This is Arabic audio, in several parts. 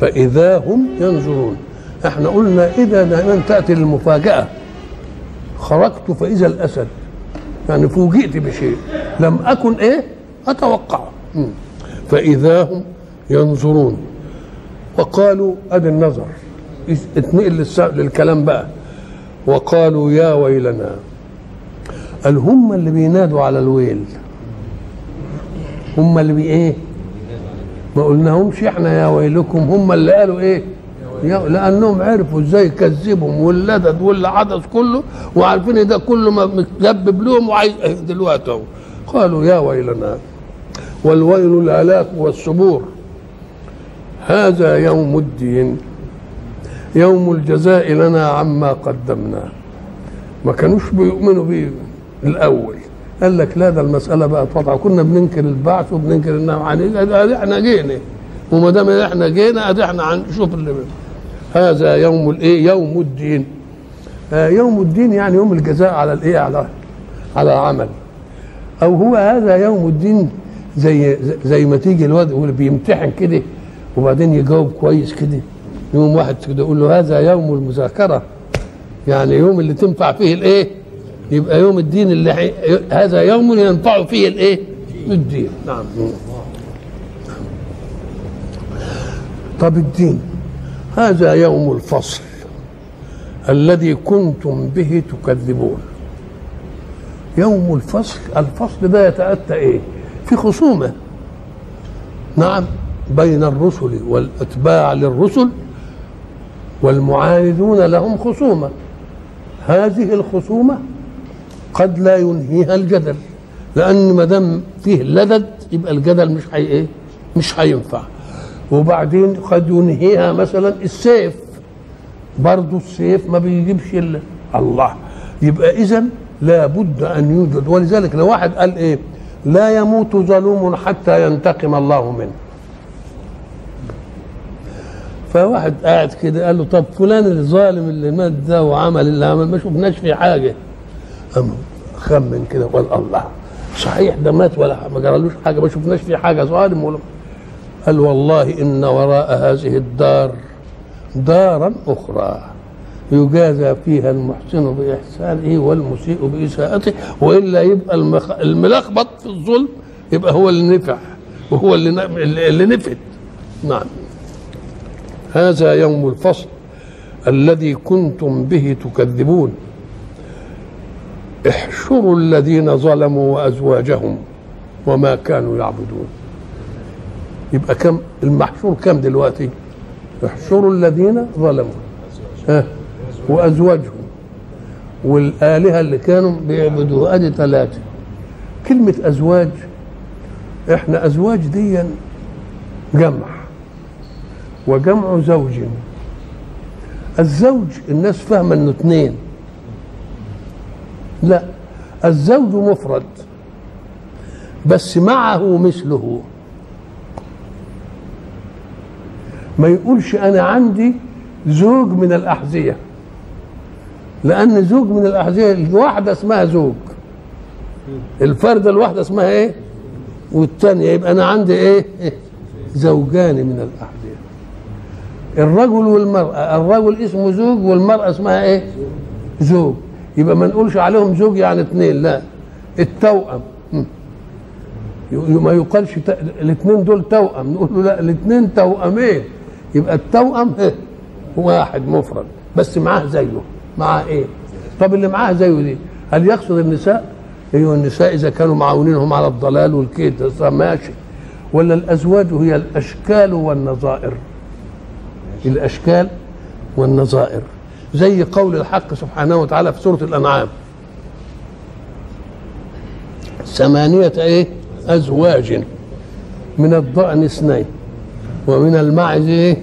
فإذا هم ينظرون. إحنا قلنا إذا دائما تأتي المفاجأة خرجت فإذا الأسد. يعني فوجئت بشيء. لم أكن إيه؟ أتوقع. فإذا هم ينظرون. وقالوا أدي النظر. اتنقل للكلام بقى. وقالوا يا ويلنا. قال هم اللي بينادوا على الويل. هم اللي بي إيه؟ ما قلناهمش إحنا يا ويلكم هم اللي قالوا إيه؟ لأنهم عرفوا إزاي يكذبهم واللدد واللي حدث كله وعارفين ده كله متجبب لهم وعايز دلوقتي أهو. قالوا يا ويلنا والويل الهلاك والثبور هذا يوم الدين يوم الجزاء لنا عما قدمنا. ما كانوش بيؤمنوا بيه الأول. قال لك لا ده المسألة بقى طبعا كنا بننكر البعث وبننكر انها عن إحنا جينا. وما دام إحنا جينا ادي إحنا هنشوف اللي. هذا يوم الايه يوم الدين. آه يوم الدين يعني يوم الجزاء على الإيه؟ على على العمل. أو هو هذا يوم الدين زي زي ما تيجي الواد اللي بيمتحن كده وبعدين يجاوب كويس كده. يوم واحد كده يقول له هذا يوم المذاكرة. يعني يوم اللي تنفع فيه الإيه؟ يبقى يوم الدين اللي حي... هذا يوم ينفع فيه الايه؟ الدين. نعم. طب الدين هذا يوم الفصل الذي كنتم به تكذبون. يوم الفصل الفصل ده يتأتى إيه؟ في خصومة. نعم بين الرسل والأتباع للرسل والمعاندون لهم خصومة. هذه الخصومة قد لا ينهيها الجدل لأن ما دام فيه لدد يبقى الجدل مش حي إيه؟ مش هينفع. وبعدين قد ينهيها مثلا السيف. برضه السيف ما بيجيبش إلا الله. يبقى إذا لابد أن يوجد. ولذلك لو واحد قال إيه؟ لا يموت ظلوم حتى ينتقم الله منه. فواحد قاعد كده قال له طب فلان الظالم اللي مات ده وعمل اللي عمل ما شفناش فيه حاجة. خمن كده؟ وقال الله. صحيح ده مات ولا ما جرالوش حاجة ما شفناش فيه حاجة. ظالم ولا قال والله إن وراء هذه الدار دارا أخرى يجازى فيها المحسن بإحسانه والمسيء بإساءته وإلا يبقى المخ... الملخبط في الظلم يبقى هو اللي نفع وهو اللي اللي نفد. نعم. هذا يوم الفصل الذي كنتم به تكذبون. احشروا الذين ظلموا وأزواجهم وما كانوا يعبدون. يبقى كم؟ المحشور كم دلوقتي؟ احشروا الذين ظلموا. ها؟ وأزواجهم. والآلهة اللي كانوا بيعبدوها أدي ثلاثة. كلمة أزواج إحنا أزواج دي جمع وجمع زوج. الزوج الناس فاهمة إنه اثنين لا الزوج مفرد بس معه مثله. ما يقولش أنا عندي زوج من الأحذية لأن زوج من الأحذية الواحدة اسمها زوج. الفرده الواحدة اسمها إيه؟ والثانيه يبقى أنا عندي إيه؟ زوجان من الأحذية. الرجل والمرأة الرجل اسمه زوج والمرأة اسمها إيه؟ زوج. يبقى ما نقولش عليهم زوج يعني اثنين لا. التوأم. ما يقالش الاثنين دول توأم. نقول له لا الاثنين توأمين. يبقى التوأم واحد مفرد. بس معاه زيه. معاه إيه؟ طب اللي معاه زيه دي هل يقصد النساء؟ أيوه النساء إذا كانوا معاونينهم على الضلال والكيد ماشي. ولا الأزواج هي الأشكال والنظائر؟ الأشكال والنظائر. زي قول الحق سبحانه وتعالى في سورة الأنعام. ثمانية إيه؟ أزواج من الضأن اثنين ومن المعز إيه؟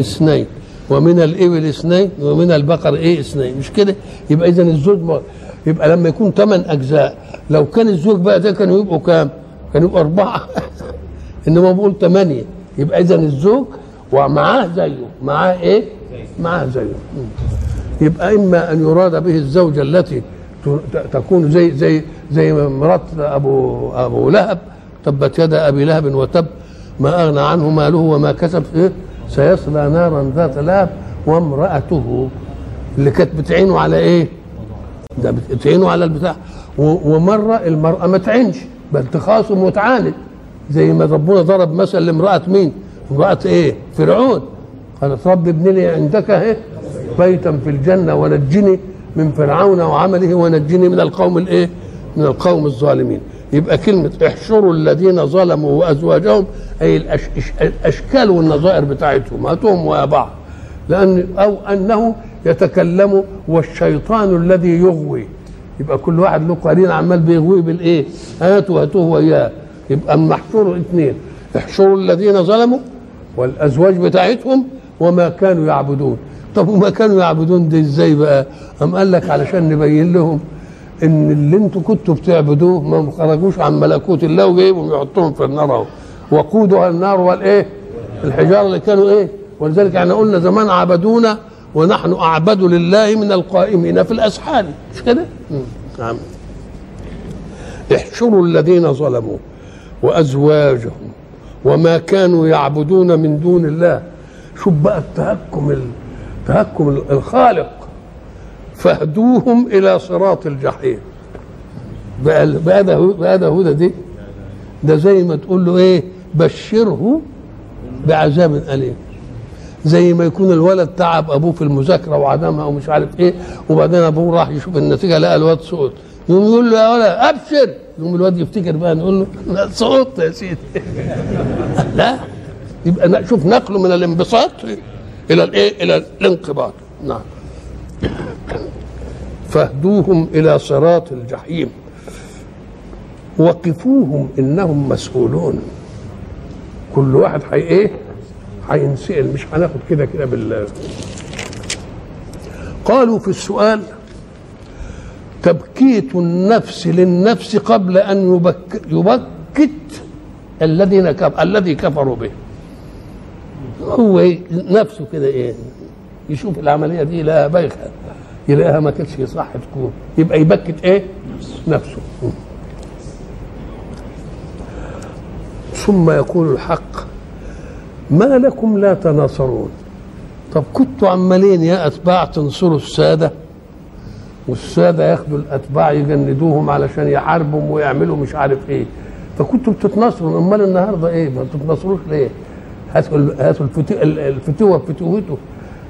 اثنين ومن الإبل اثنين ومن البقر إيه؟ اثنين. مش كده؟ يبقى إذا الزوج م- يبقى لما يكون ثمان أجزاء لو كان الزوج بقى ده كانوا يبقوا كام؟ كانوا يبقوا أربعة. إنما بقول ثمانية يبقى إذا الزوج ومعاه زيه معاه إيه؟ زيه مم. يبقى إما أن يراد به الزوجة التي تكون زي زي زي مرات أبو أبو لهب تبت يد أبي لهب وتب ما أغنى عنه ماله وما كسب إيه؟ سيصلى نارا ذات لهب وامرأته اللي كانت بتعينه على إيه؟ ده بتعينه على البتاع و- ومرة المرأة ما تعينش بل تخاصم وتعاند زي ما ربنا ضرب مثل لامرأة مين؟ امرأة إيه؟ فرعون قالت رب ابن لي عندك إيه؟ بيتا في الجنة ونجني من فرعون وعمله ونجني من القوم الإيه؟ من القوم الظالمين يبقى كلمة احشروا الذين ظلموا الأش- الأش- الأشكال والنظائر بتاعتهم هاتوهم ويا بعض لأن أو أنه يتكلم والشيطان الذي يغوي يبقى كل واحد له قرين عمال بيغوي بالإيه؟ هاتوا هاتوه وياه يبقى اما احشروا اثنين احشروا الذين ظلموا والأزواج بتاعتهم وما كانوا يعبدون طب وما كانوا يعبدون دي إزاي بقى؟ أم قال لك علشان نبين لهم إن اللي أنتوا كنتوا بتعبدوه ما خرجوش عن ملكوت الله وجايبهم يحطوهم في النار أهو وقودها النار والايه؟ الحجارة اللي كانوا إيه؟ ولذلك إحنا قلنا زمان عبدونا ونحن أعبد لله من القائمين في الأسحار مش كده؟ نعم احشروا الذين ظلموا وأزواجهم وما كانوا يعبدون من دون الله شوف بقى التهكم ال- تهكم ال- الخالق؟ فاهدوهم إلى صراط الجحيم. بقى بقى بقى ده هدى دي؟ ده زي ما تقول له إيه؟ بشره بعذاب أليم. زي ما يكون الولد تعب أبوه في المذاكرة وعدمها ومش عارف إيه وبعدين أبوه راح يشوف النتيجة لقى الواد سقط يقوم يقول له يا ولد أبشر! يقوم الواد يفتكر بقى نقول له سقطت يا سيدي. لا. يبقى شوف نقله من الانبساط إلى الإيه؟ إلى الانقباض. نعم. فاهدوهم إلى صراط الجحيم. وقفوهم إنهم مسؤولون. كل واحد حي إيه؟ هينسال مش هناخد كده كده بال قالوا في السؤال تبكيت النفس للنفس قبل أن يبك يبكت الذين كف... الذي كفروا به. هو؟ نفسه كده إيه؟ يشوف العملية دي لا بايخه يلاقيها ما كانتش صح تكون. يبقى يبكت إيه؟ نفسه. ثم يقول الحق ما لكم لا تناصرون. طب كنتوا عمالين يا أتباع تنصروا السادة؟ والسادة ياخدوا الأتباع يجندوهم علشان يحاربهم ويعملوا مش عارف إيه. فكنتوا بتتناصروا أمال النهارده إيه؟ ما بتتناصروش ليه؟ هاتوا هاتوا الفتو- ال- الفتوة بفتوته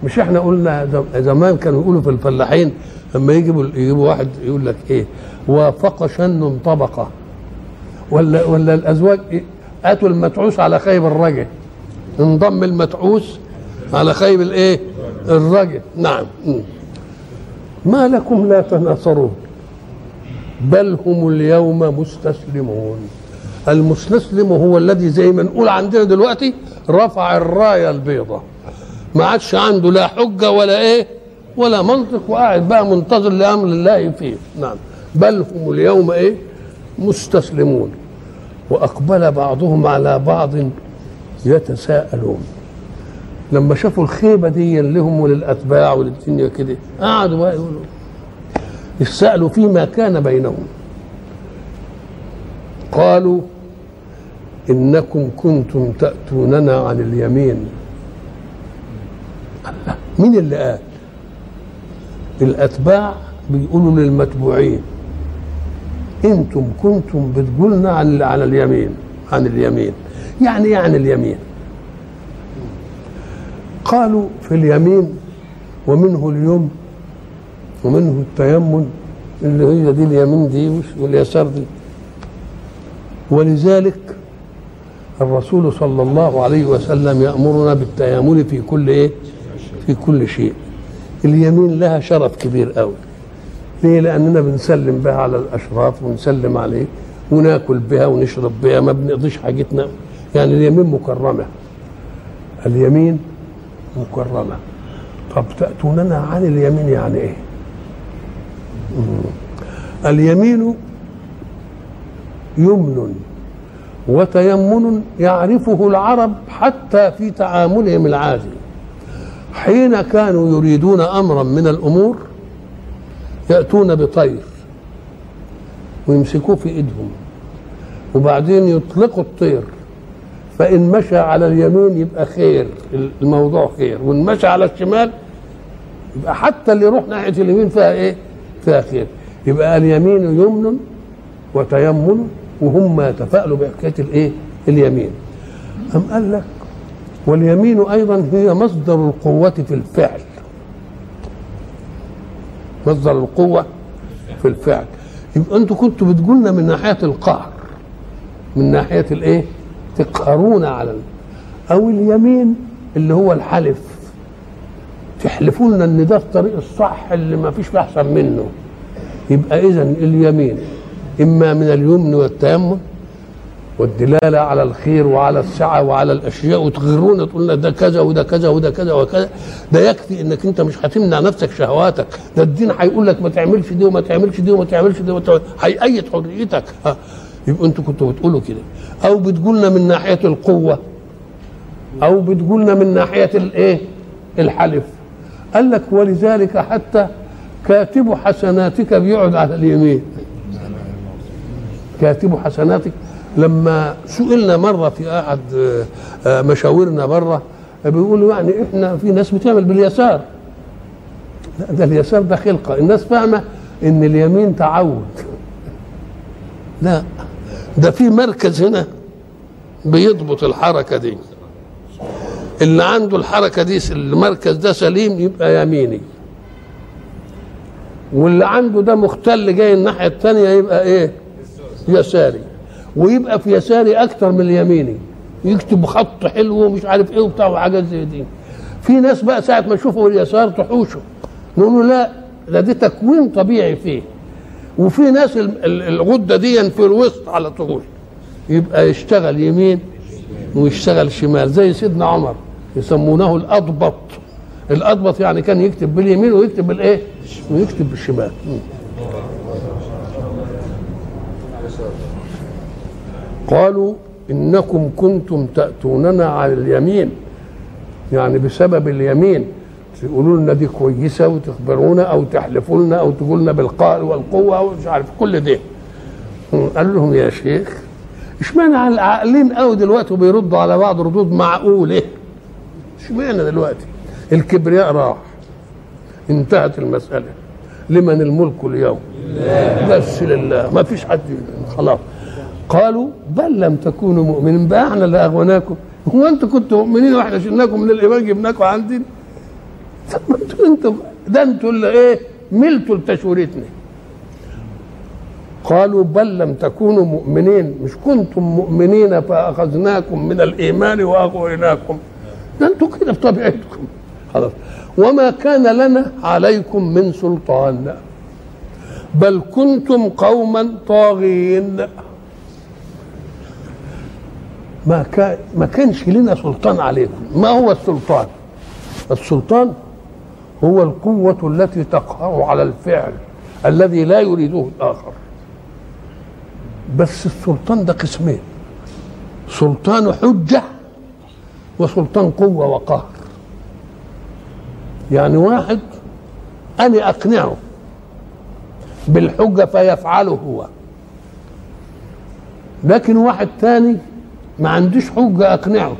مش إحنا قلنا زمان كانوا يقولوا في الفلاحين لما يجيبوا يجيبوا واحد يقول لك إيه؟ وافق شن طبقة. ولا ولا الأزواج إيه؟ اتوا المتعوس على خيب الرجل. انضم المتعوس على خيب الإيه؟ الرجل. نعم. ما لكم لا تناصرون. بل هم اليوم مستسلمون. المستسلم هو الذي زي ما نقول عندنا دلوقتي رفع الراية البيضاء. ما عادش عنده لا حجة ولا إيه ولا منطق وقاعد بقى منتظر لأمر الله فيه. نعم. بل هم اليوم إيه؟ مستسلمون. وأقبل بعضهم على بعض يتساءلون. لما شافوا الخيبة دي لهم وللاتباع وللدنيا كده قعدوا بقى يقولوا يتساءلوا فيما كان بينهم. قالوا إنكم كنتم تأتوننا عن اليمين. مين اللي قال؟ الأتباع بيقولوا للمتبوعين. إنتم كنتم بتقولنا عن على اليمين عن اليمين. يعني يعني اليمين؟ قالوا في اليمين ومنه اليوم ومنه التيمم اللي هي دي اليمين دي واليسار دي. ولذلك الرسول صلى الله عليه وسلم يأمرنا بالتيامن في كل إيه؟ في كل شيء. اليمين لها شرف كبير قوي. ليه؟ لأننا بنسلم بها على الأشراف ونسلم عليه وناكل بها ونشرب بها ما بنقضيش حاجتنا. يعني اليمين مكرمة. اليمين مكرمة. طب تأتوننا عن اليمين يعني إيه؟ اليمين يمن. وتيمن يعرفه العرب حتى في تعاملهم العادي حين كانوا يريدون أمرا من الأمور يأتون بطير ويمسكوه في إيدهم وبعدين يطلقوا الطير. فإن مشى على اليمين يبقى خير الموضوع خير وإن مشى على الشمال يبقى حتى اللي يروح ناحية اليمين فيها إيه؟ فيها خير. يبقى اليمين يمن وتيمن وهم يتفائلوا بحكاية الإيه؟ اليمين. أم قال لك واليمين أيضا هي مصدر القوة في الفعل. مصدر القوة في الفعل. يبقى أنتوا كنتوا بتقولنا من ناحية القهر. من ناحية الإيه؟ تقهرون على أو اليمين اللي هو الحلف. تحلفوا لنا إن ده الطريق الصح اللي ما فيش أحسن منه. يبقى اذا اليمين إما من اليمن والتيمم والدلالة على الخير وعلى السعة وعلى الأشياء وتغرونا تقول لنا ده كذا وده كذا وده كذا وكذا. ده يكفي إنك أنت مش هتمنع نفسك شهواتك. ده الدين هيقول لك ما تعملش دي وما تعملش دي وما تعملش دي هيأيد حريتك. يبقى أنتوا كنتوا بتقولوا كده. أو بتقولنا من ناحية القوة. أو بتقولنا من ناحية الإيه؟ الحلف. قال لك ولذلك حتى كاتب حسناتك بيقعد على اليمين. كاتب حسناتك. لما سئلنا مرة في أحد مشاورنا بره بيقولوا يعني إحنا في ناس بتعمل باليسار. لا ده اليسار ده خلقة. الناس فاهمة إن اليمين تعود. لا ده في مركز هنا بيضبط الحركة دي. اللي عنده الحركة دي المركز ده سليم يبقى يميني. واللي عنده ده مختل جاي الناحية الثانية يبقى إيه؟ يساري ويبقى في يساري أكتر من اليميني. يكتب خط حلو ومش عارف إيه وبتاع وحاجات زي دي. في ناس بقى ساعة ما يشوفوا اليسار تحوشه. نقول له لا ده دي تكوين طبيعي فيه. وفي ناس الغدة دي في الوسط على طول. يبقى يشتغل يمين ويشتغل شمال زي سيدنا عمر يسمونه الأضبط. الأضبط يعني كان يكتب باليمين ويكتب بالإيه؟ ويكتب بالشمال. قالوا إنكم كنتم تأتوننا على اليمين يعني بسبب اليمين. تقولوا لنا دي كويسة وتخبرونا أو تحلفوا لنا أو تقول لنا بالقهر والقوة أو مش عارف كل ده قال لهم يا شيخ إشمعنى على العاقلين قوي دلوقتي وبيردوا على بعض ردود معقولة؟ إشمعنى دلوقتي؟ الكبرياء راح. انتهت المسألة. لمن الملك اليوم؟ بس لله. ما فيش حد خلاص. قالوا بل لم تكونوا مؤمنين. بقى إحنا اللي أغويناكم. هو أنتوا كنتوا مؤمنين وإحنا شلناكم من الإيمان جبناكم عندنا أنتوا أنتوا ده أنتوا اللي إيه؟ ملتوا لتشويرتنا. قالوا بل لم تكونوا مؤمنين. مش كنتم مؤمنين فأخذناكم من الإيمان وأغويناكم. ده أنتوا كده بطبيعتكم خلاص. وما كان لنا عليكم من سلطان. بل كنتم قوما طاغين. ما كان ما كانش لنا سلطان عليكم. ما هو السلطان؟ السلطان هو القوة التي تقهر على الفعل الذي لا يريده الآخر. بس السلطان ده قسمين. سلطان حجة وسلطان قوة وقهر. يعني واحد أنا أقنعه بالحجة فيفعله هو. لكن واحد تاني ما عنديش حجة أقنعه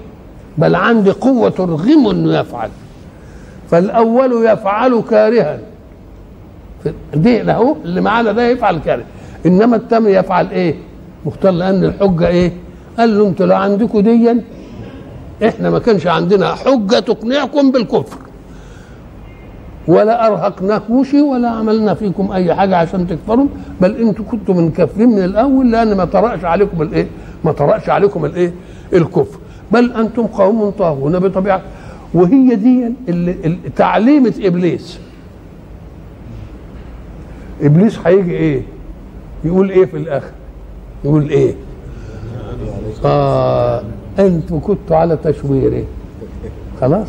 بل عندي قوة ترغمه أنه يفعل. فالأول يفعل كارها. دي له اللي معانا ده يفعل كاره إنما التاني يفعل إيه؟ مختار لأن الحجة إيه؟ قال له أنتوا لو عندكم ديا؟ إحنا ما كانش عندنا حجة تقنعكم بالكفر. ولا ارهقناكوش ولا عملنا فيكم أي حاجة عشان تكفروا بل أنتوا كنتوا منكفرين من الأول لأن ما طرأش عليكم الإيه؟ ما طرأش عليكم الإيه؟ الكفر بل أنتم قوم طاغون بطبيعة وهي دي تعليمة إبليس إبليس هيجي إيه؟ يقول إيه في الآخر؟ يقول إيه؟ آه أنتوا كنتوا على تشويره خلاص؟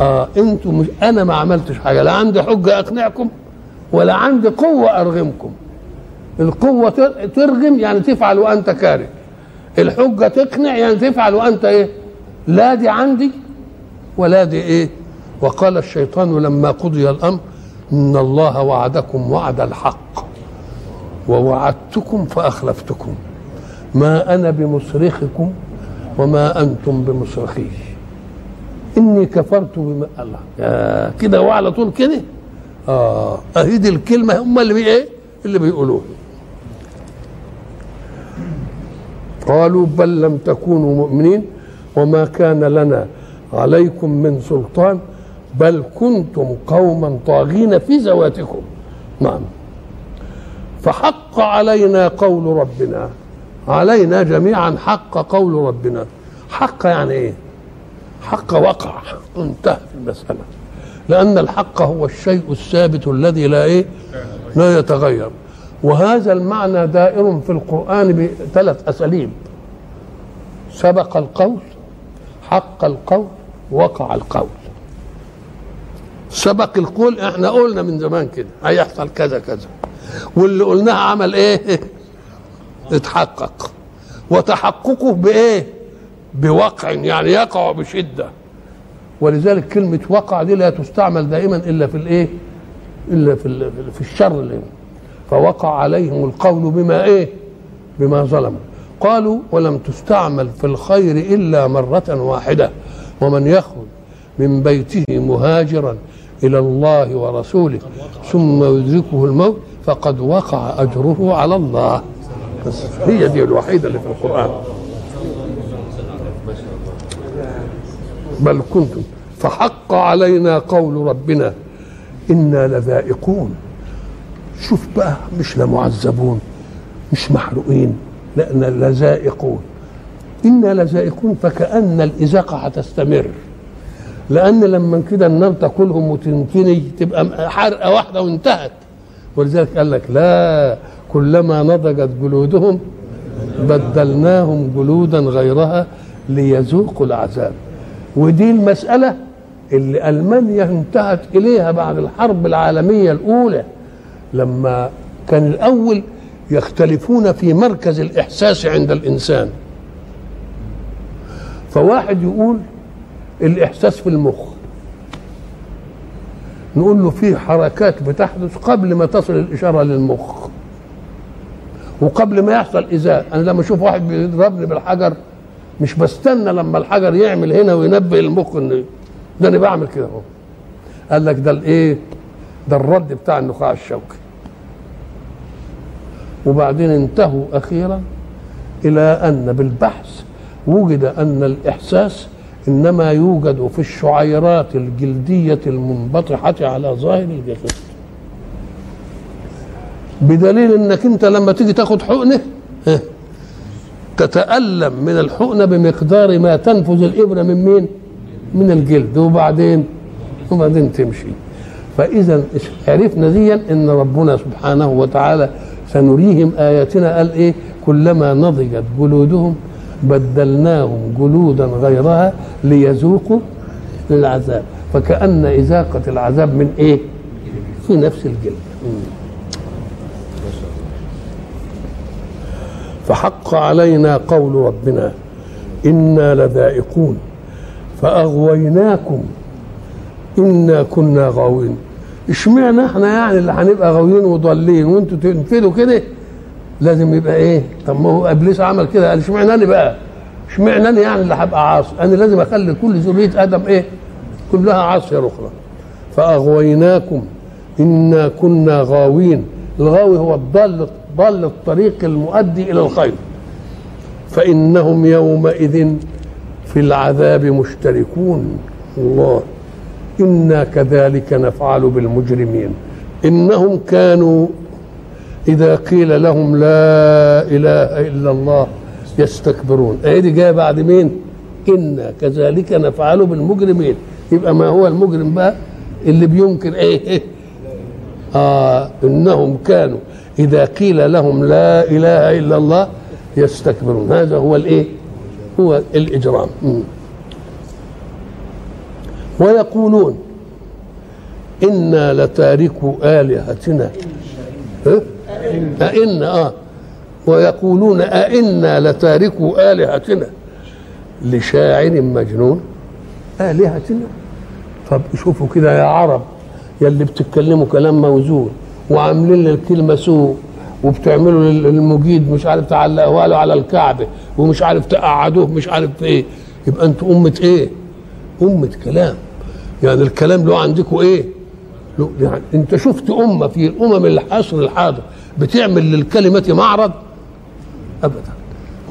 آه أنتوا مش أنا ما عملتش حاجة. لا عندي حجة أقنعكم ولا عندي قوة أرغمكم. القوة ترغم يعني تفعل وأنت كاره. الحجة تقنع يعني تفعل وأنت إيه؟ لا دي عندي ولا دي إيه؟ وقال الشيطان لما قضي الأمر إن الله وعدكم وعد الحق. ووعدتكم فأخلفتكم. ما أنا بمصرخكم وما أنتم بمصرخي إني كفرت بما الله. كده وعلى طول كده؟ آه. اهي دي الكلمة هم اللي بي إيه؟ اللي بيقولوها. قالوا بل لم تكونوا مؤمنين وما كان لنا عليكم من سلطان بل كنتم قوما طاغين في ذواتكم. نعم. فحق علينا قول ربنا. علينا جميعا حق قول ربنا. حق يعني إيه؟ حق وقع انتهى المسألة. لأن الحق هو الشيء الثابت الذي لا إيه؟ لا يتغير. وهذا المعنى دائر في القرآن بثلاث أساليب. سبق القول حق القول وقع القول. سبق القول إحنا قلنا من زمان كده هيحصل كذا كذا. واللي قلناه عمل إيه؟ اتحقق. وتحققه بإيه؟ بوقع يعني يقع بشدة. ولذلك كلمة وقع دي لا تستعمل دائما إلا في الإيه؟ إلا في في الشر اللي فوقع عليهم القول بما إيه؟ بما ظلموا. قالوا ولم تستعمل في الخير إلا مرة واحدة. ومن يخرج من بيته مهاجرا إلى الله ورسوله ثم يدركه الموت فقد وقع أجره على الله. هي دي الوحيدة اللي في القرآن. بل كنتم. فحق علينا قول ربنا إنا لذائقون. شوف بقى مش لمعذبون مش محروقين لأن لذائقون. إنا لذائقون فكأن الإزاقة هتستمر. لأن لما كده النار تاكلهم وتنتني تبقى حرقة واحدة وانتهت. ولذلك قال لك لا كلما نضجت جلودهم بدلناهم جلودا غيرها ليذوقوا العذاب. ودي المسألة اللي ألمانيا انتهت إليها بعد الحرب العالمية الأولى لما كان الأول يختلفون في مركز الإحساس عند الإنسان. فواحد يقول الإحساس في المخ. نقول له في حركات بتحدث قبل ما تصل الإشارة للمخ. وقبل ما يحصل إزاء. أنا لما أشوف واحد بيضربني بالحجر مش بستنى لما الحجر يعمل هنا وينبه المخ إن ده أنا بعمل كده أهو. قال لك ده الإيه؟ ده الرد بتاع النخاع الشوكي. وبعدين انتهوا أخيرا إلى أن بالبحث وجد أن الإحساس إنما يوجد في الشعيرات الجلدية المنبطحة على ظاهر الجسد. بدليل إنك أنت لما تيجي تاخد حقنة تتألم من الحقنة بمقدار ما تنفذ الابره من مين؟ من الجلد وبعدين وبعدين تمشي. فإذا عرفنا ديا إن ربنا سبحانه وتعالى سنريهم آياتنا قال إيه؟ كلما نضجت جلودهم بدلناهم جلودا غيرها ليذوقوا العذاب. فكأن إذاقة العذاب من إيه؟ في نفس الجلد. فحق علينا قول ربنا إنا لذائقون فأغويناكم إنا كنا غاوين. إشمعنى إحنا يعني اللي هنبقى غاويين وضالين وأنتوا تنفذوا كده؟ لازم يبقى إيه؟ طب ما هو إبليس عمل كده قال إشمعنى أنا بقى؟ إشمعنى أنا يعني اللي هبقى عاصي؟ أنا لازم أخلي كل ذريه آدم إيه؟ كلها عاصية أخرى. فأغويناكم إنا كنا غاوين. الغاوي هو الضال ضال الطريق المؤدي إلى الخير. فإنهم يومئذ في العذاب مشتركون. الله. إنا كذلك نفعل بالمجرمين. إنهم كانوا إذا قيل لهم لا إله إلا الله يستكبرون. إيه دي جاية بعد مين؟ إنا كذلك نفعل بالمجرمين. يبقى ما هو المجرم بقى؟ اللي بينكر إيه؟ آه إنهم كانوا إذا قيل لهم لا إله إلا الله يستكبرون. هذا هو الإيه؟ هو الإجرام. م. ويقولون إنا لتاركوا آلهتنا. ها؟ أئن آه. ويقولون أئنا لتاركوا آلهتنا. لشاعر مجنون. آلهتنا. طب شوفوا كده يا عرب يلي بتتكلموا كلام موزون. وعاملين الكلمة سوء وبتعملوا المجيد مش عارف تعلقوها له على الكعبة ومش عارف تقعدوه مش عارف إيه. يبقى أنتوا أمة إيه؟ أمة كلام. يعني الكلام له عندكم إيه؟ له يعني انت شفت أمة في الأمم العصر الحاضر بتعمل للكلمة معرض؟ أبدا.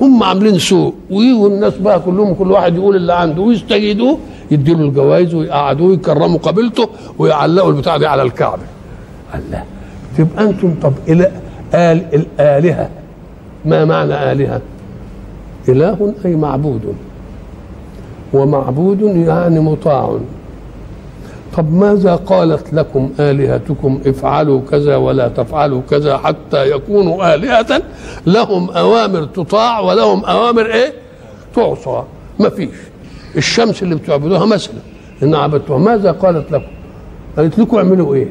هم عاملين سوء. ويجوا الناس بقى كلهم كل واحد يقول اللي عنده ويستجيدوه يديله الجوائز ويقعدوه ويكرموا قبيلته ويعلقوا البتاع دي على الكعبة. الله. تبقى أنتم طب إلى آل الآلهة. ما معنى آلهة؟ إله أي معبود. ومعبود يعني مطاع. طب ماذا قالت لكم آلهتكم؟ افعلوا كذا ولا تفعلوا كذا حتى يكونوا آلهة. لهم أوامر تطاع ولهم أوامر إيه؟ تعصى. ما فيش. الشمس اللي بتعبدوها مثلا. إن عبدتوها. ماذا قالت لكم؟ قالت لكم اعملوا إيه؟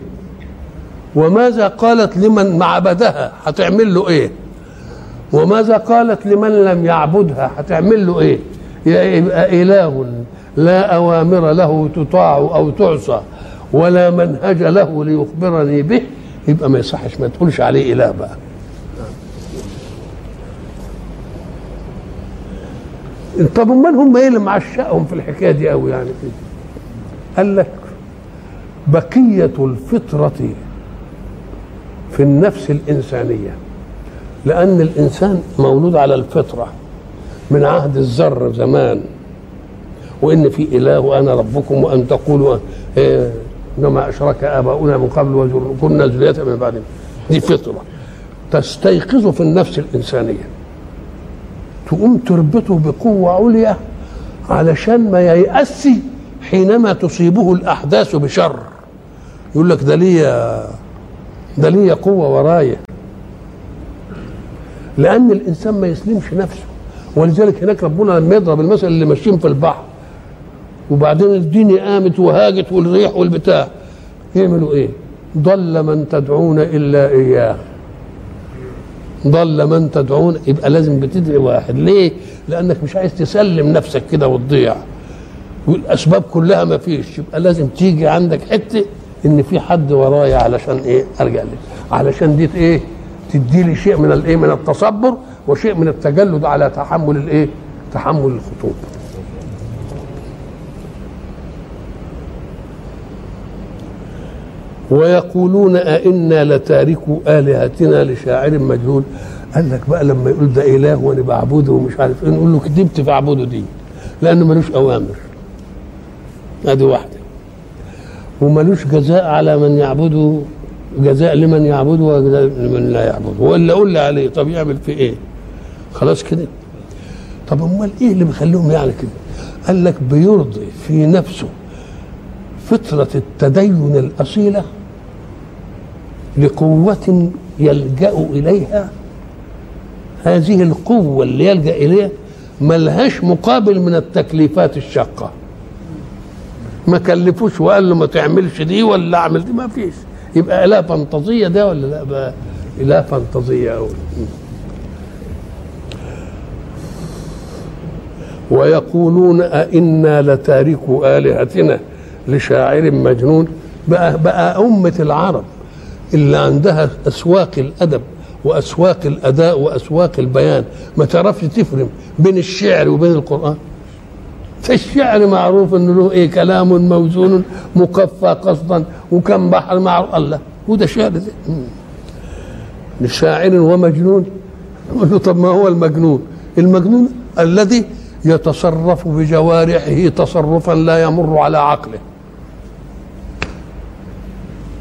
وماذا قالت لمن عبدها هتعمل له إيه؟ وماذا قالت لمن لم يعبدها؟ هتعمل له إيه؟ يبقى إله لا أوامر له تطاع أو تعصى ولا منهج له ليخبرني به. يبقى ما يصحش ما تقولش عليه إله بقى. طب أمال هم إيه اللي معشقهم في الحكاية دي قوي يعني؟ كده قال لك بقية الفطرة في النفس الإنسانية لأن الإنسان مولود على الفطرة من عهد الذر زمان. وإن في إله وأنا ربكم وأن تقولوا إيه إنما أشرك آباؤنا من قبل وكنا ذريه من بعدهم. دي فطرة تستيقظ في النفس الإنسانية. تقوم تربطه بقوة عليا علشان ما ييأس حينما تصيبه الأحداث بشر. يقول لك ده ليا ده ليا قوة ورايا لأن الإنسان ما يسلمش نفسه. ولذلك هناك ربنا لما يضرب المثل اللي ماشيين في البحر وبعدين الدنيا قامت وهاجت والريح والبتاع يعملوا إيه؟ ضل من تدعون إلا إياه. ضل من تدعون يبقى لازم بتدعي واحد. ليه؟ لأنك مش عايز تسلم نفسك كده وتضيع. والأسباب كلها ما فيش. يبقى لازم تيجي عندك حتة إن في حد ورايا علشان إيه؟ ارجع لك. علشان دي إيه؟ تدي لي شيء من الايه من التصبر وشيء من التجلد على تحمل الايه تحمل الخطوب. ويقولون أئنا لتاركوا آلهتنا لشاعر مجهول. قال لك بقى لما يقول ده إله وأنا بعبده ومش عارف إيه نقول له كذبت في عبده دي لأنه ملوش أوامر. هذه واحدة. وملوش جزاء على من يعبده جزاء لمن يعبده وجزاء لمن لا يعبده. ولا قول لي عليه طب يعمل في إيه؟ خلاص كده. طب أمال إيه اللي بيخليهم يعني كده؟ قال لك بيرضي في نفسه فطرة التدين الأصيلة لقوة يلجأ إليها. هذه القوة اللي يلجأ إليها ملهاش مقابل من التكليفات الشاقة. ما كلفوش وقال له ما تعملش دي ولا أعمل دي. ما فيش. يبقى إله فانتازية ده ولا لا بقى؟ إله فانتازية أوي ويقولون أئنا لتاركوا آلهتنا لشاعر مجنون. بقى بقى أمة العرب اللي عندها أسواق الأدب وأسواق الأداء وأسواق البيان. ما تعرفش تفرم بين الشعر وبين القرآن؟ فالشعر معروف إنه له إيه كلام موزون مكفى قصدا وكم بحر معروف. الله وده شعر ده لشاعر ومجنون. نقول له طب ما هو المجنون؟ المجنون الذي يتصرف بجوارحه تصرفا لا يمر على عقله.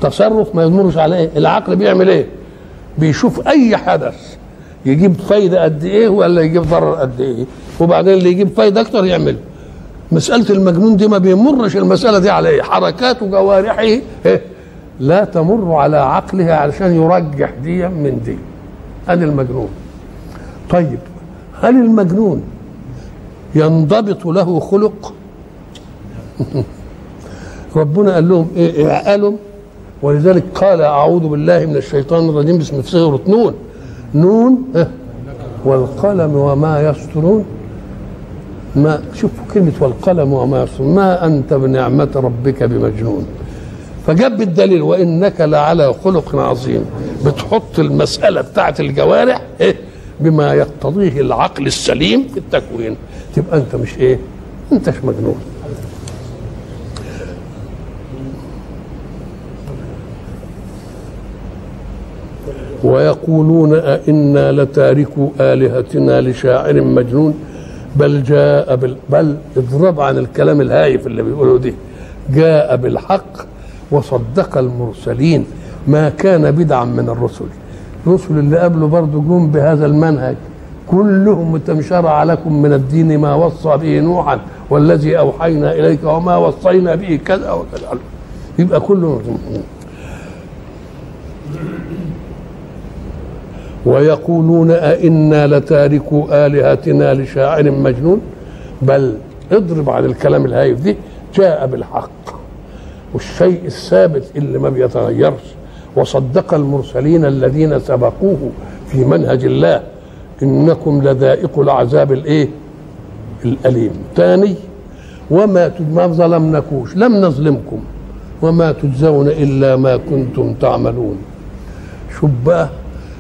تصرف ما يمرش عليه العقل بيعمل إيه؟ بيشوف أي حدث يجيب فايدة قد إيه ولا يجيب ضرر قد إيه. وبعدين اللي يجيب فايدة أكتر يعمله مسألة المجنون دي ما بيمرش المسألة دي عليه. حركات جوارحه إيه؟ لا تمر على عقله علشان يرجح دي من دي. هذا المجنون. طيب هل المجنون ينضبط له خلق؟ ربنا قال لهم إيه, إيه قالوا ولذلك قال أعوذ بالله من الشيطان الرجيم بسم سوره نون. نون آه والقلم وما يسطرون. ما شوفوا كلمة والقلم وما يسطرون ما أنت بنعمة ربك بمجنون. فجاب الدليل وإنك لعلى خلق عظيم. بتحط المسألة بتاعت الجوارح إيه؟ بما يقتضيه العقل السليم في التكوين. تبقى أنت مش إيه؟ أنتش مجنون. ويقولون أئنا لتاركوا آلهتنا لشاعر مجنون. بل جاء بال بل اضرب عن الكلام الهايف اللي بيقولوا دي. جاء بالحق وصدق المرسلين. ما كان بدعا من الرسل. الرسل اللي قبله برضه جم بهذا المنهج. كلهم شرع لكم من الدين ما وصى به نوحا والذي أوحينا إليك وما وصينا به كذا وكذا. يبقى كله ويقولون أئنا لتاركوا آلهتنا لشاعر مجنون. بل اضرب عن الكلام الهايف دي جاء بالحق. والشيء الثابت اللي ما بيتغيرش وصدق المرسلين الذين سبقوه في منهج الله إنكم لذائق العذاب الإيه؟ الأليم. ثاني وما ما ظلمناكوش لم نظلمكم. وما تجزون إلا ما كنتم تعملون. بقى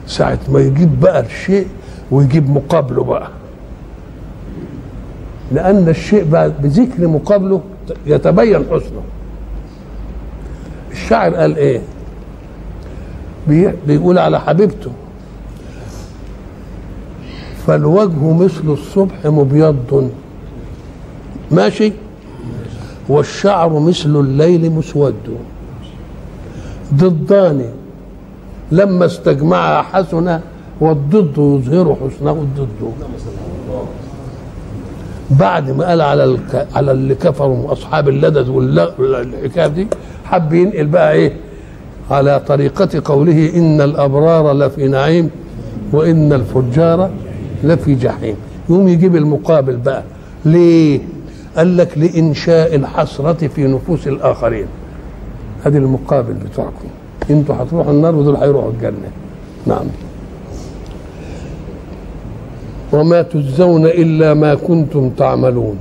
ساعة ما يجيب بقى الشيء ويجيب مقابله بقى. لأن الشيء بقى بذكر مقابله يتبين حسنه. الشاعر قال إيه؟ بيقول على حبيبته فالوجه مثل الصبح مبيض. ماشي؟ والشعر مثل الليل مسود. ضدان لما استجمعها حسنة والضد يظهر حسنة الضد بعد ما قال على الك... على اللي كفروا أصحاب اللدد والحكايه دي حب ينقل بقى إيه؟ على طريقة قوله إن الأبرار لفي نعيم وإن الفجار لفي جحيم. يقوم يجيب المقابل بقى. ليه؟ قال لك لإنشاء الحسرة في نفوس الآخرين. هذه المقابل بتاعكم. أنتوا هتروحوا النار ودول هيروحوا الجنة. نعم. وما تجزون إلا ما كنتم تعملون.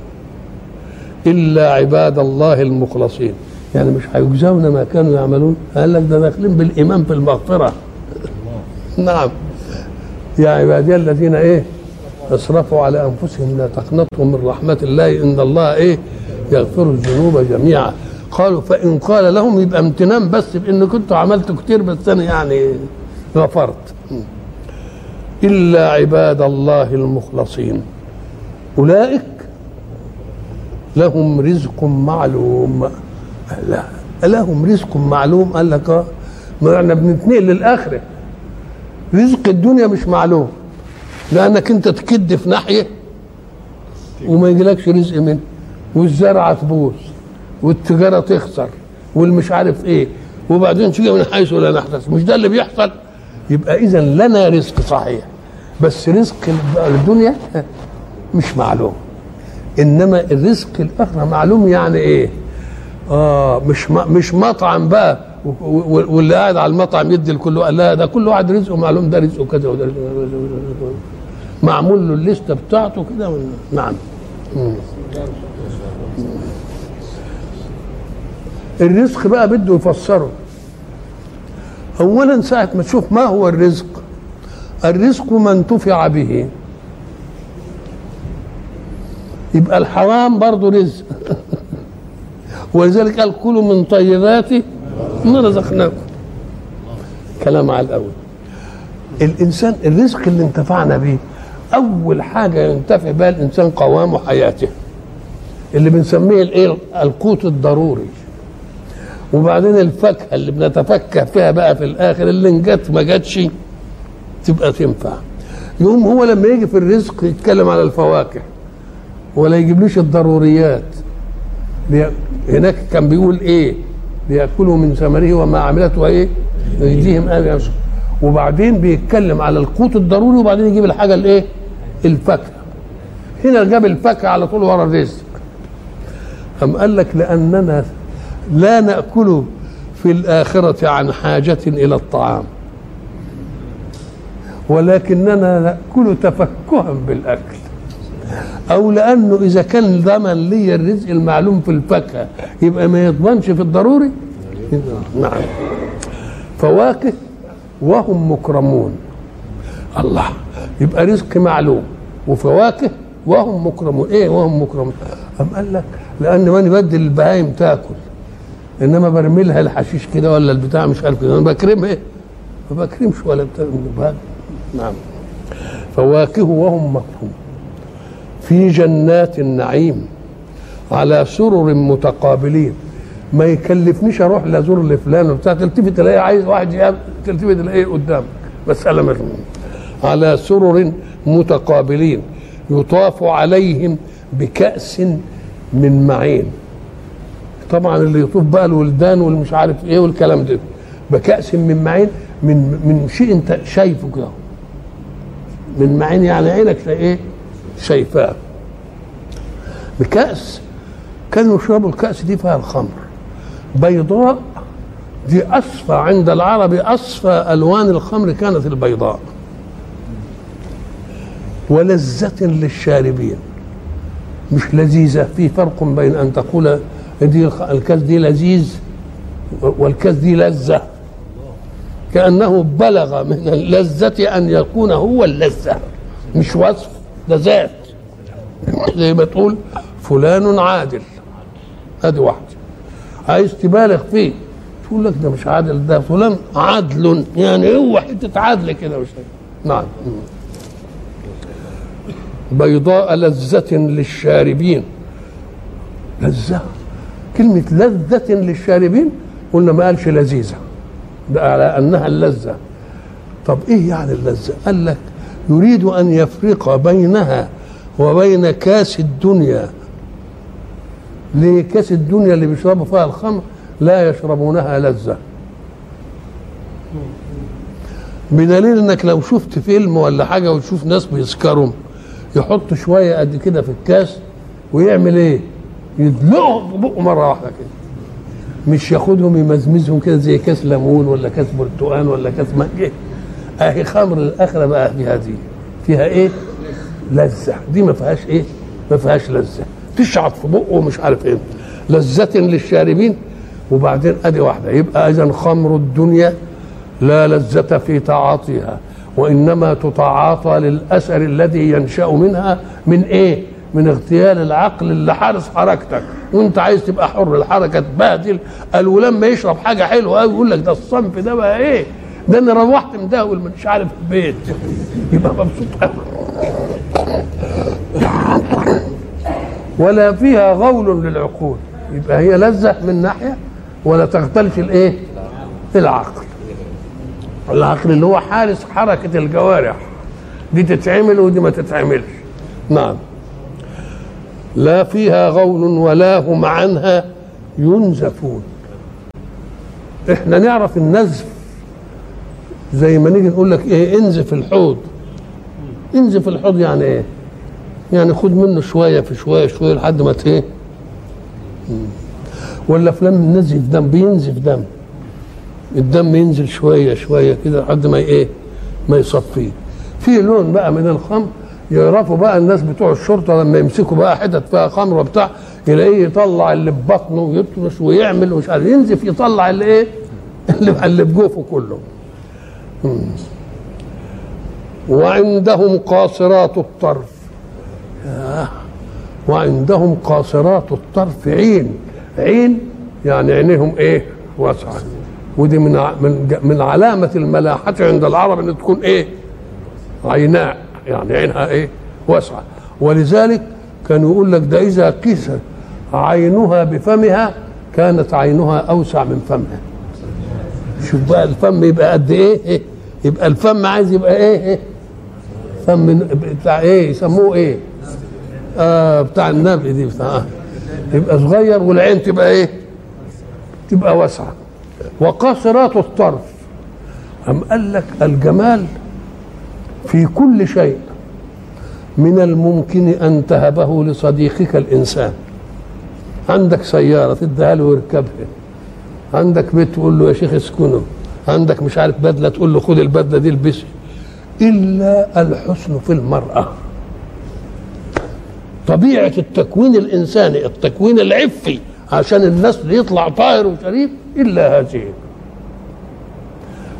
إلا عباد الله المخلصين. يعني مش هيجزون ما كانوا يعملون؟ قال لك ده داخلين بالإيمان في المغفرة. نعم. يا عبادي الذين إيه؟ أسرفوا على أنفسهم لا تقنطوا من رحمة الله ان الله إيه؟ يغفر الذنوب جميعا. قالوا فإن قال لهم يبقى امتنان بس بإن كنتوا عملتوا كتير بس أنا يعني غفرت. إلا عباد الله المخلصين. أولئك لهم رزق معلوم. لا لهم رزق معلوم. قال لك ما إحنا بنتنقل للآخرة. رزق الدنيا مش معلوم. لأنك أنت تكد في ناحية وما يجيلكش رزق منه. والزرعة تبوظ. والتجارة تخسر والمش عارف إيه. وبعدين تيجي من حيث لا نحتسب؟ مش ده اللي بيحصل؟ يبقى اذا لنا رزق صحيح. بس رزق الدنيا مش معلوم. إنما الرزق الاخره معلوم يعني إيه؟ آه مش مش مطعم بقى. واللي قاعد على المطعم يدي لكل واحد لا ده كل واحد رزقه معلوم ده رزقه كذا وده رزقه معمول له الليستة بتاعته كده نعم. الرزق بقى بده يفسره. اولا ساعة ما تشوف ما هو الرزق الرزق ما انتفع به. يبقى الحرام برضه رزق. ولذلك قال كلوا من طيبات ما رزقناكم. كلام على الأول. الإنسان الرزق اللي انتفعنا به أول حاجة ينتفع بها الإنسان قوام حياته. اللي بنسميه الإيه؟ القوت الضروري. وبعدين الفاكهة اللي بنتفكه فيها بقى في الآخر اللي انجت ما جاتش تبقى تنفع. يقوم هو لما يجي في الرزق يتكلم على الفواكه ولا يجيبليش الضروريات. هناك كان بيقول إيه؟ ليأكلوا من ثمره وما عملته إيه يجزيهم آه وبعدين بيتكلم على القوت الضروري وبعدين يجيب الحاجة الإيه؟ الفاكهة. هنا جاب الفاكهة على طول ورا الرزق. أم قال لك لأننا لا نأكل في الآخرة عن حاجة إلى الطعام. ولكننا نأكل تفكها بالأكل. أو لأنه إذا كان ضمن لي الرزق المعلوم في الفاكهة يبقى ما يضمنش في الضروري؟ نعم. فواكه وهم مكرمون. الله يبقى رزق معلوم. وفواكه وهم مكرمون. إيه وهم مكرمون؟ أم قال لك لأن ماني بدي البهايم تأكل. إنما برمي لها الحشيش كده ولا البتاع مش عارف كده. أنا بكرمها. إيه ما بكرمش ولا بتاع نعم. فواكه وهم مكرمون في جنات النعيم على سرر متقابلين. ما يكلفنيش أروح لازور لفلان وبتاع. تلتفت الاقي عايز واحد تلتفت الاقي قدامك. مساله مش على سرر متقابلين. يطاف عليهم بكأس من معين. طبعا اللي يطوف بقى الولدان والمش عارف إيه والكلام ده. بكأس من معين من من شيء أنت شايفه كده. من معين يعني عينك إيه؟ شايفاه. بكأس كانوا يشربوا الكأس دي فيها الخمر. بيضاء دي أصفى عند العرب أصفى ألوان الخمر كانت البيضاء. ولذة للشاربين. مش لذيذة في فرق بين أن تقول دي الكاس دي لذيذ والكاس دي لذة. كأنه بلغ من اللذة أن يكون هو اللذة مش وصف ده ذات. زي ما تقول فلان عادل. أدي واحد. عايز تبالغ فيه تقول لك ده مش عادل ده فلان عدل يعني هو حتة عدل كده مش نعم. بيضاء لذة للشاربين. لذة. كلمة لذة للشاربين قلنا ما قالش لذيذة. ده على أنها اللذة. طب إيه يعني اللذة؟ قال لك يريد أن يفرق بينها وبين كاس الدنيا. ليه؟ كاس الدنيا اللي بيشربوا فيها الخمر لا يشربونها لذة. بدليل إنك لو شفت فيلم ولا حاجة وتشوف ناس بيسكروا يحط شوية قد كده في الكاس ويعمل إيه؟ يدلقهم في بقه مرة واحدة كده. مش ياخدهم يمزمزهم كده زي كاس ليمون ولا كاس برتقال ولا كاس مانجا اهي خمر الآخرة بقى فيها دي فيها إيه؟ لذة. دي ما فيهاش إيه؟ ما فيهاش لذة. تشعط في بقه ومش عارف إيه. لذة للشاربين. وبعدين أدي واحدة. يبقى إذا خمر الدنيا لا لذة في تعاطيها. وإنما تتعاطى للأثر الذي ينشأ منها من إيه؟ من اغتيال العقل اللي حارس حركتك. وانت عايز تبقى حر الحركة تبهدل. قال ولما يشرب حاجة حلوة قوي يقول لك ده الصنف ده بقى إيه؟ ده أنا روحت مدهول مش عارف البيت. يبقى مبسوط قوي ولا فيها غول للعقول. يبقى هي لذة من ناحية ولا تختلف الإيه؟ العقل. العقل اللي هو حارس حركة الجوارح. دي تتعمل ودي ما تتعملش. نعم. لا فيها غول ولا هم عنها ينزفون. إحنا نعرف النزف زي ما نيجي نقول لك إيه انزف الحوض. انزف الحوض يعني إيه؟ يعني خد منه شوية في شوية شوية لحد ما إيه ولا فلان نزف دم بينزف دم. الدم ينزل شوية شوية كده لحد ما إيه؟ ما يصفيه. في لون بقى من الخمر يعرفوا بقى الناس بتوع الشرطة لما يمسكوا بقى حتت فيها خمر وبتاع يلاقيه يطلع اللي في بطنه ويطرش ويعمل ومش عارف ينزف يطلع اللي إيه؟ اللي اللي في جوفه كله. وعندهم قاصرات الطرف. وعندهم قاصرات الطرف عين. عين يعني عينيهم إيه؟ واسعة. ودي من من من علامة الملاحة عند العرب إن تكون إيه؟ عيناء. يعني عينها إيه؟ واسعة. ولذلك كانوا يقول لك ده إذا قيس عينها بفمها كانت عينها أوسع من فمها. شوف بقى الفم يبقى قد إيه؟ يبقى الفم عايز يبقى إيه؟ فم بتاع إيه؟ يسموه إيه؟ آه بتاع النبي دي بتاع آه. يبقى صغير والعين تبقى إيه؟ تبقى واسعة. وقاصرات الطرف. أم قال لك الجمال في كل شيء من الممكن أن تهبه لصديقك الإنسان. عندك سيارة تديها له ويركبها عندك بيت تقول له يا شيخ اسكنه. عندك مش عارف بدلة تقول له خد البدلة دي البسها إلا الحسن في المرأة. طبيعة التكوين الإنساني التكوين العفي عشان النسل يطلع طاهر وشريف إلا هذه.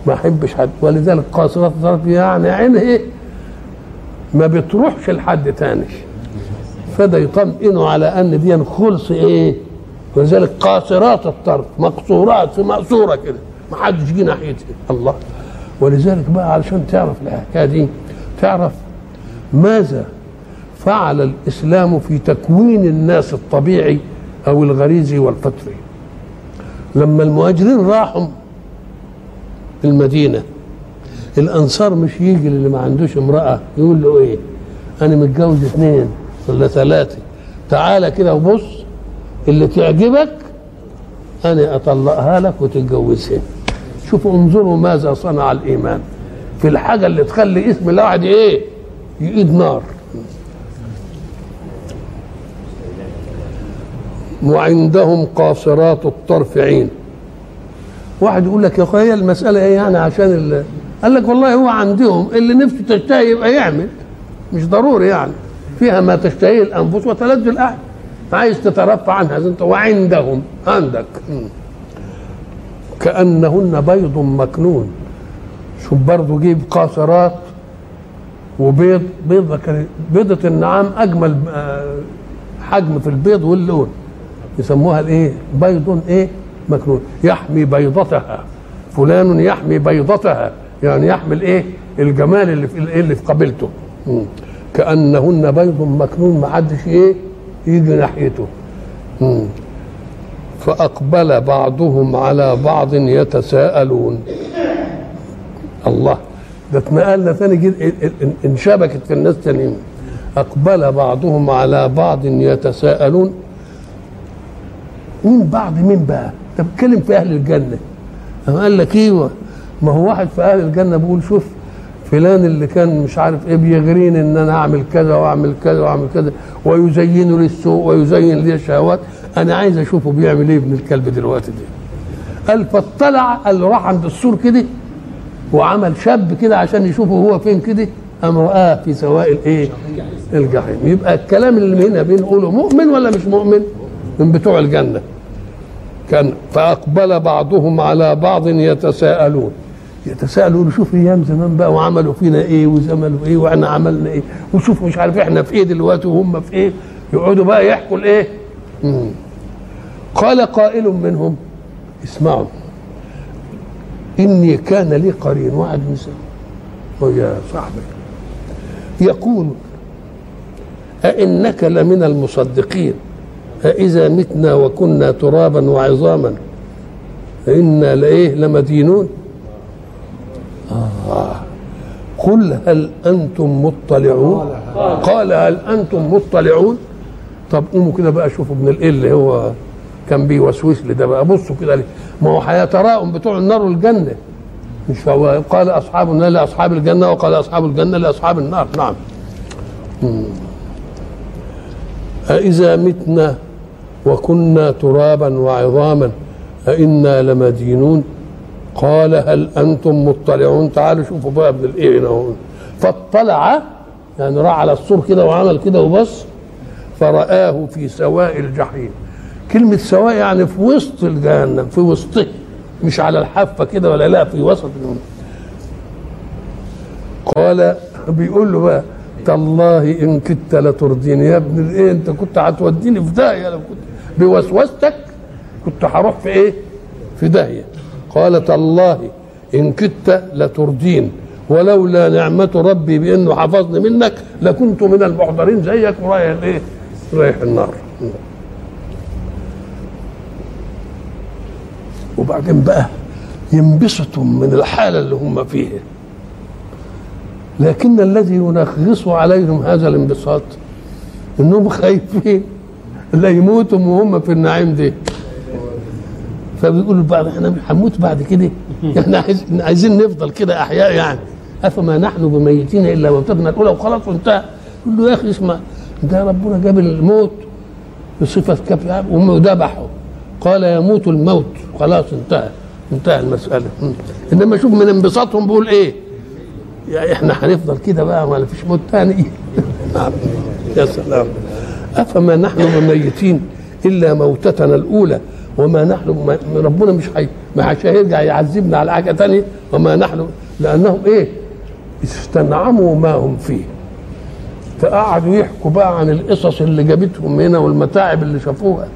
ما أحبش حد. ولذلك قاصرات الطرف يعني عينه إيه ما بتروحش لحد تاني. فده يطمئنوا على أن دي خلص إيه؟ ولذلك قاصرات الطرف مقصورات في مقصورة كده. ما حدش جه ناحيتها الله. ولذلك بقى علشان تعرف الحكاية دي تعرف ماذا فعل الإسلام في تكوين الناس الطبيعي أو الغريزي والفطري. لما المهاجرين راحوا المدينة. الأنصار مش يجي اللي ما عندوش امرأة يقول له إيه؟ أنا متجوز اثنين ولا ثلاثة. تعالى كده وبص اللي تعجبك أنا أطلقها لك وتتجوزها. شوفوا انظروا ماذا صنع الإيمان. في الحاجة اللي تخلي اسم الواحد إيه؟ يقيد نار. وعندهم قاصرات الطرف عين واحد يقول لك يا أخويا هي المسألة إيه يعني؟ عشان ال... قال لك والله هو عندهم اللي نفسه تشتهي يبقى يعمل. مش ضروري يعني. فيها ما تشتهيه الأنفس وتلذ الأعين. عايز تترفع عنها أنت وعندهم عندك. كأنهن بيض مكنون. شوف برضه جيب قاصرات وبيض. بيضة بيضة النعام أجمل حجم في البيض واللون. يسموها الإيه؟ بيض إيه؟ مكنون يحمي بيضتها. فلان يحمي بيضتها. يعني يحمل إيه؟ الجمال اللي في اللي في قبيلته. كأنهن بيض مكنون ما حدش إيه؟ يجي ناحيته. فأقبل بعضهم على بعض يتساءلون. الله. ده اتنقلنا ثاني انشبكت في الناس تانيين. أقبل بعضهم على بعض يتساءلون. مين بعض مين بقى؟ أنت بتتكلم في أهل الجنة. قال لك إيوه ما هو واحد في أهل الجنة بيقول شوف فلان اللي كان مش عارف إيه بيغريني إن أنا أعمل كذا وأعمل كذا وأعمل كذا ويزين لي السوء ويزين لي الشهوات. أنا عايز أشوفه بيعمل إيه ابن الكلب دلوقتي دي قال فاطلع قال راح عند السور كده وعمل شاب كده عشان يشوفه هو فين كده. قام رآه في سواء الإيه؟ الجحيم. يبقى الكلام اللي هنا بنقوله مؤمن ولا مش مؤمن؟ من بتوع الجنة. كان فأقبل بعضهم على بعض يتساءلون. يتساءلوا شوف أيام زمان بقى وعملوا فينا إيه وزملوا إيه وإحنا عملنا إيه. وشوف مش عارف إحنا في إيه دلوقتي وهم في إيه. يقعدوا بقى يحكوا الايه قال قائل منهم اسمعوا. إني كان لي قرين واحد مثل يا صاحبي. يقول أئنك لمن المصدقين؟ أإذا متنا وكنا ترابا وعظاما. إنا لإيه؟ لمدينون. آه. قل هل أنتم مطلعون؟ قال هل أنتم مطلعون؟ طب قوموا كده بقى شوفوا ابن الإيه اللي هو كان بيوسوس لي ده بقى. بصوا كده ليه ما هو هيتراءم بتوع النار والجنة. مش هو قال أصحاب النار لأصحاب الجنة وقال أصحاب الجنة لأصحاب النار. نعم. أإذا متنا وكنا ترابا وعظاما أئنا لمدينون. قال هل أنتم مطلعون؟ تعالوا شوفوا بقى ابن الإيه هنا فاطلع يعني راح على السور كده وعمل كده وبص فرآه في سواء الجحيم. كلمة سواء يعني في وسط الجهنم في وسطه مش على الحافة كده ولا لا في وسط الجهنم. قال بيقول له بقى تالله إن كدت لترديني يا ابن الإيه أنت كنت هتوديني في داهية لو كنت بوسوستك كنت هروح في إيه؟ في داهية قال تالله إن كدت لتردين ولولا نعمة ربي بأنه حفظني منك لكنت من المحضرين زيك ورايح الإيه؟ رايح النار. وبعدين بقى ينبسطوا من الحالة اللي هم فيها. لكن الذي ينغص عليهم هذا الانبساط إنهم خايفين لا يموتوا وهم في النعيم دي. فبيقولوا بعد إحنا هنموت بعد كده؟ إحنا عايزين نفضل كده أحياء يعني. أفما نحن بميتين إلا موتتنا الأولى وخلاص وانتهى. يقول له يا أخي اسمع ده ربنا جاب الموت بصفة كف وذبحه قال يموت الموت. خلاص انتهى انتهى المسألة. م. إنما شوف من انبساطهم بيقول إيه؟ يا إحنا هنفضل كده بقى ما فيش موت تاني. نعم. يا سلام. أفما نحن بميتين إلا موتتنا الأولى وما نحن ربنا مش حي مش هيرجع يعذبنا على حاجة تانية وما نحن لأنهم إيه؟ استنعموا ما هم فيه. فقعدوا يحكوا بقى عن القصص اللي جابتهم هنا والمتاعب اللي شافوها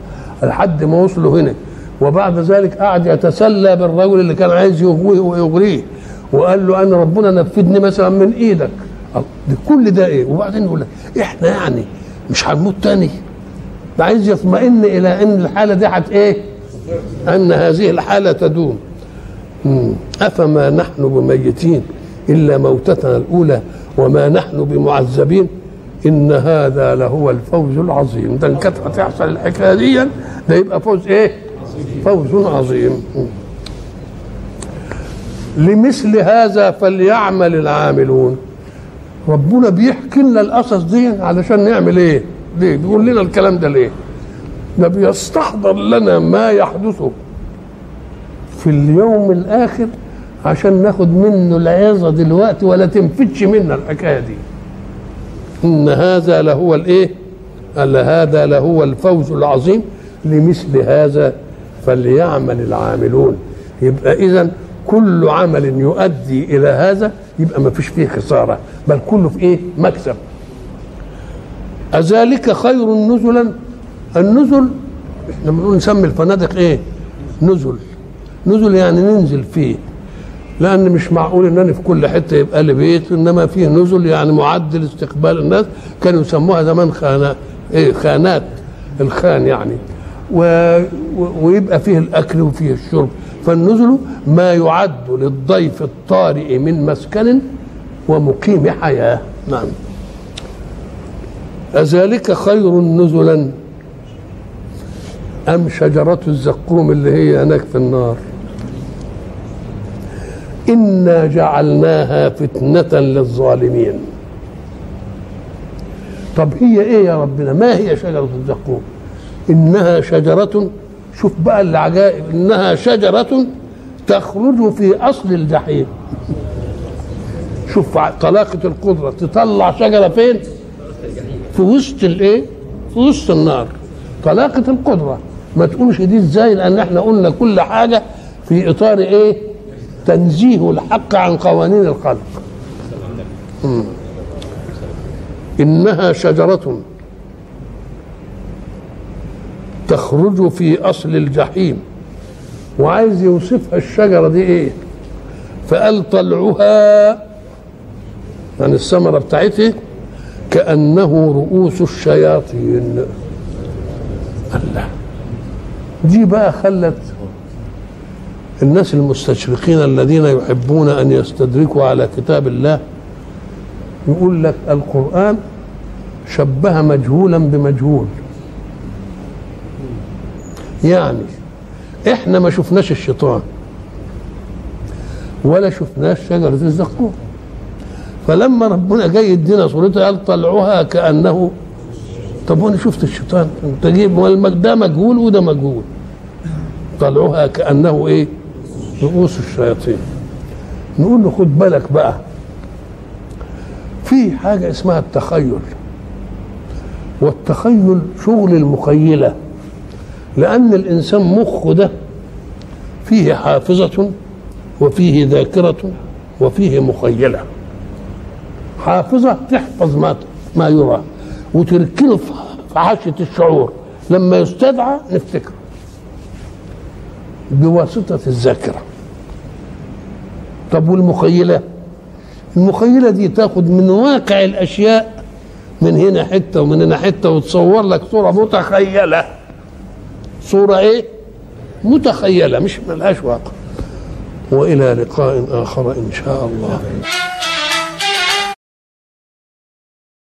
لحد ما وصلوا هنا. وبعد ذلك قعد يتسلى بالرجل اللي كان عايز يغويه ويغريه. وقال له أنا ربنا نفذني مثلا من إيدك. ده كل ده إيه؟ وبعدين يقول لك إحنا يعني مش هنموت تاني. ده عايز يطمئن إلى إن الحالة دي هت إيه؟ إن هذه الحالة تدوم. أفما نحن بميتين إلا موتتنا الأولى وما نحن بمعذبين؟ إن هذا لهو الفوز العظيم. ده ان كانت هتحصل الحكاية دي ده يبقى فوز إيه؟ فوز عظيم. لمثل هذا فليعمل العاملون. ربنا بيحكي لنا القصص دي علشان نعمل إيه؟ ليه بيقول لنا الكلام ده ليه؟ ده بيستحضر لنا ما يحدث في اليوم الآخر عشان ناخد منه العظة دلوقتي ولا تنفتش منا الحكاية دي. إن هذا لهو الإيه؟ قال هذا لهو الفوز العظيم. لمثل هذا فليعمل العاملون. يبقى اذا كل عمل يؤدي إلى هذا يبقى ما فيش فيه خسارة بل كله في إيه؟ مكسب. أذلك خير نزلا؟ النزل إحنا بنقول نسمي الفنادق إيه؟ نزل. نزل يعني ننزل فيه. لأن مش معقول إن أنا في كل حتة يبقى لي بيت إنما فيه نزل يعني معدل استقبال الناس. كانوا يسموها زمان خانات إيه؟ خانات الخان يعني. و... ويبقى فيه الأكل وفيه الشرب. فالنزل ما يعد للضيف الطارئ من مسكن ومقيم حياة. نعم. أذلك خير نزلا أم شجرة الزقوم اللي هي هناك في النار؟ إنا جعلناها فتنة للظالمين. طب هي إيه يا ربنا؟ ما هي شجرة الزقوم؟ إنها شجرة شوف بقى العجائب إنها شجرة تخرج في أصل الجحيم. شوف طلاقة القدرة تطلع شجرة فين؟ في وسط الإيه؟ في وسط النار. طلاقة القدرة. ما تقولش دي إزاي؟ لأن إحنا قلنا كل حاجة في إطار إيه؟ تنزيه الحق عن قوانين الخلق. إنها شجرة تخرج في أصل الجحيم وعايز يوصفها الشجرة دي إيه؟ فقال طلعها يعني الثمرة بتاعتها كأنه رؤوس الشياطين. الله دي بقى خلت الناس المستشرقين الذين يحبون أن يستدركوا على كتاب الله يقول لك القرآن شبه مجهولا بمجهول. يعني إحنا ما شفناش الشيطان ولا شفناش شجرة الزقوم. فلما ربنا جاي يدينا صورتها قال طلعوها كأنه طب وأنا شفت الشيطان؟ أنت جيب ده مجهول وده مجهول. طلعوها كأنه إيه؟ رؤوس الشياطين. نقول له خد بالك بقى في حاجة اسمها التخيل. والتخيل شغل المخيلة. لأن الإنسان مخه ده فيه حافظة وفيه ذاكرة وفيه مخيلة. حافظة تحفظ ما ما يرى وتركنه في حاشية الشعور. لما يستدعى نفتكره بواسطة الذاكرة. طب والمخيلة؟ المخيلة دي تاخد من واقع الأشياء من هنا حتة ومن هنا حتة وتصور لك صورة متخيلة. صورة إيه؟ متخيلة مش ملهاش واقع وإلى لقاء آخر إن شاء الله